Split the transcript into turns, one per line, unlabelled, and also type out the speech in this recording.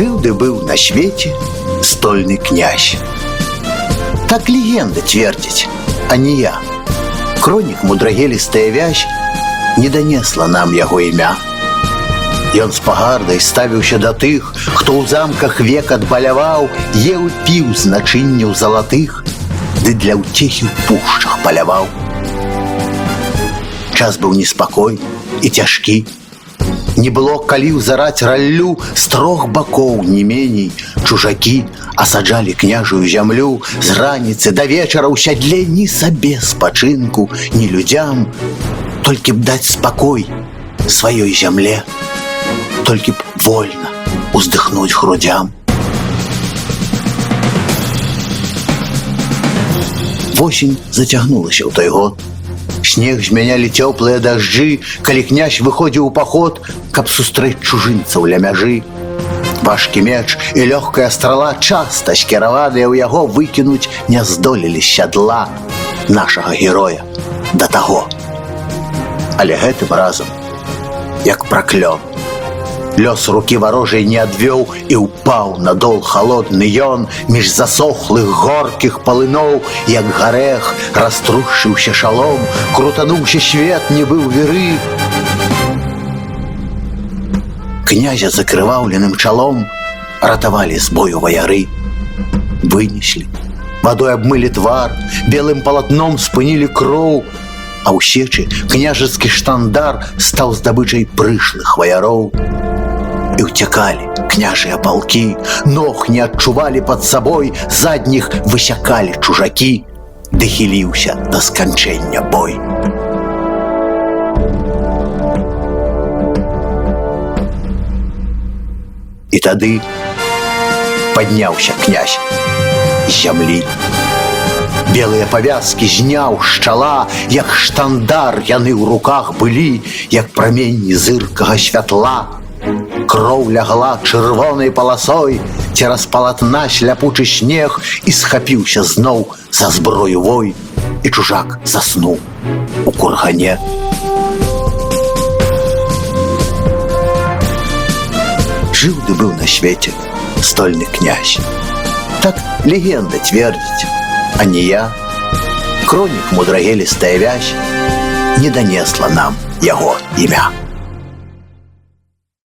Жил да был на свете стольный князь. Так легенда твердить, а не я. Кронік мудрагелістая вязь не данесла нам яго імя. Ён з пагардай ставіўся да тых, хто ў замках век адбаляваў, еў і піў з начынняў залатых, ды для ўцехі ў пушчах паляваў. Час быў неспакой і цяжкі. Не было калі ўзараць раллю з трох бакоў не меней чужакі асаджалі княжую зямлю з раніцы да вечара ў сядле ні сабе спачынку, ні людзям, толькі б даць спакой сваёй зямле, толькі б вольна уздыхнуць грудям. Восень зацягнулася ў той год. Снег змянялі цёплыя дажджы, калі князь выходзіў у паход, каб сустрэць чужынцаў ля мяжы. Важкі меч і лёгкая страла часта скіраваныя ў яго выкінуць не здолелі з сядла нашага героя да таго. Але гэтым разам, як праклён, Лёс рукі варожай не адвёў і ўпаў на дол халодны ён між засохлых горкіх палыноў, як гарэх, раструшыўся шалом, крутануўся свет не быў веры. Князя закрываўленым чалом ратавалі з бою ваяры, вынеслі. Вадой абмылі твар, белым палатном спынілі кроў, а ў сечы княжацкі штандар стаў здабычай прышлых ваяроў і ўцякалі княжыя палкі, ног не адчувалі пад сабой, задніх высякалі чужакі, ды хіліўся да сканчэння бой. І тады падняўся князь з зямлі. Белыя павязкі зняў шчала, як штандар яны ў руках былі, як праменні зыркага святла, кроў лягла чырвонай паласой цераз палатна шляпучы снег і схапіўся зноў за зброю вой і чужак заснуў у кургане. Жыў ды быў на свеце стольны князь. Так легенда твердзіць, а не я, Кронік мудрагелістая вязь не данесла нам яго імя.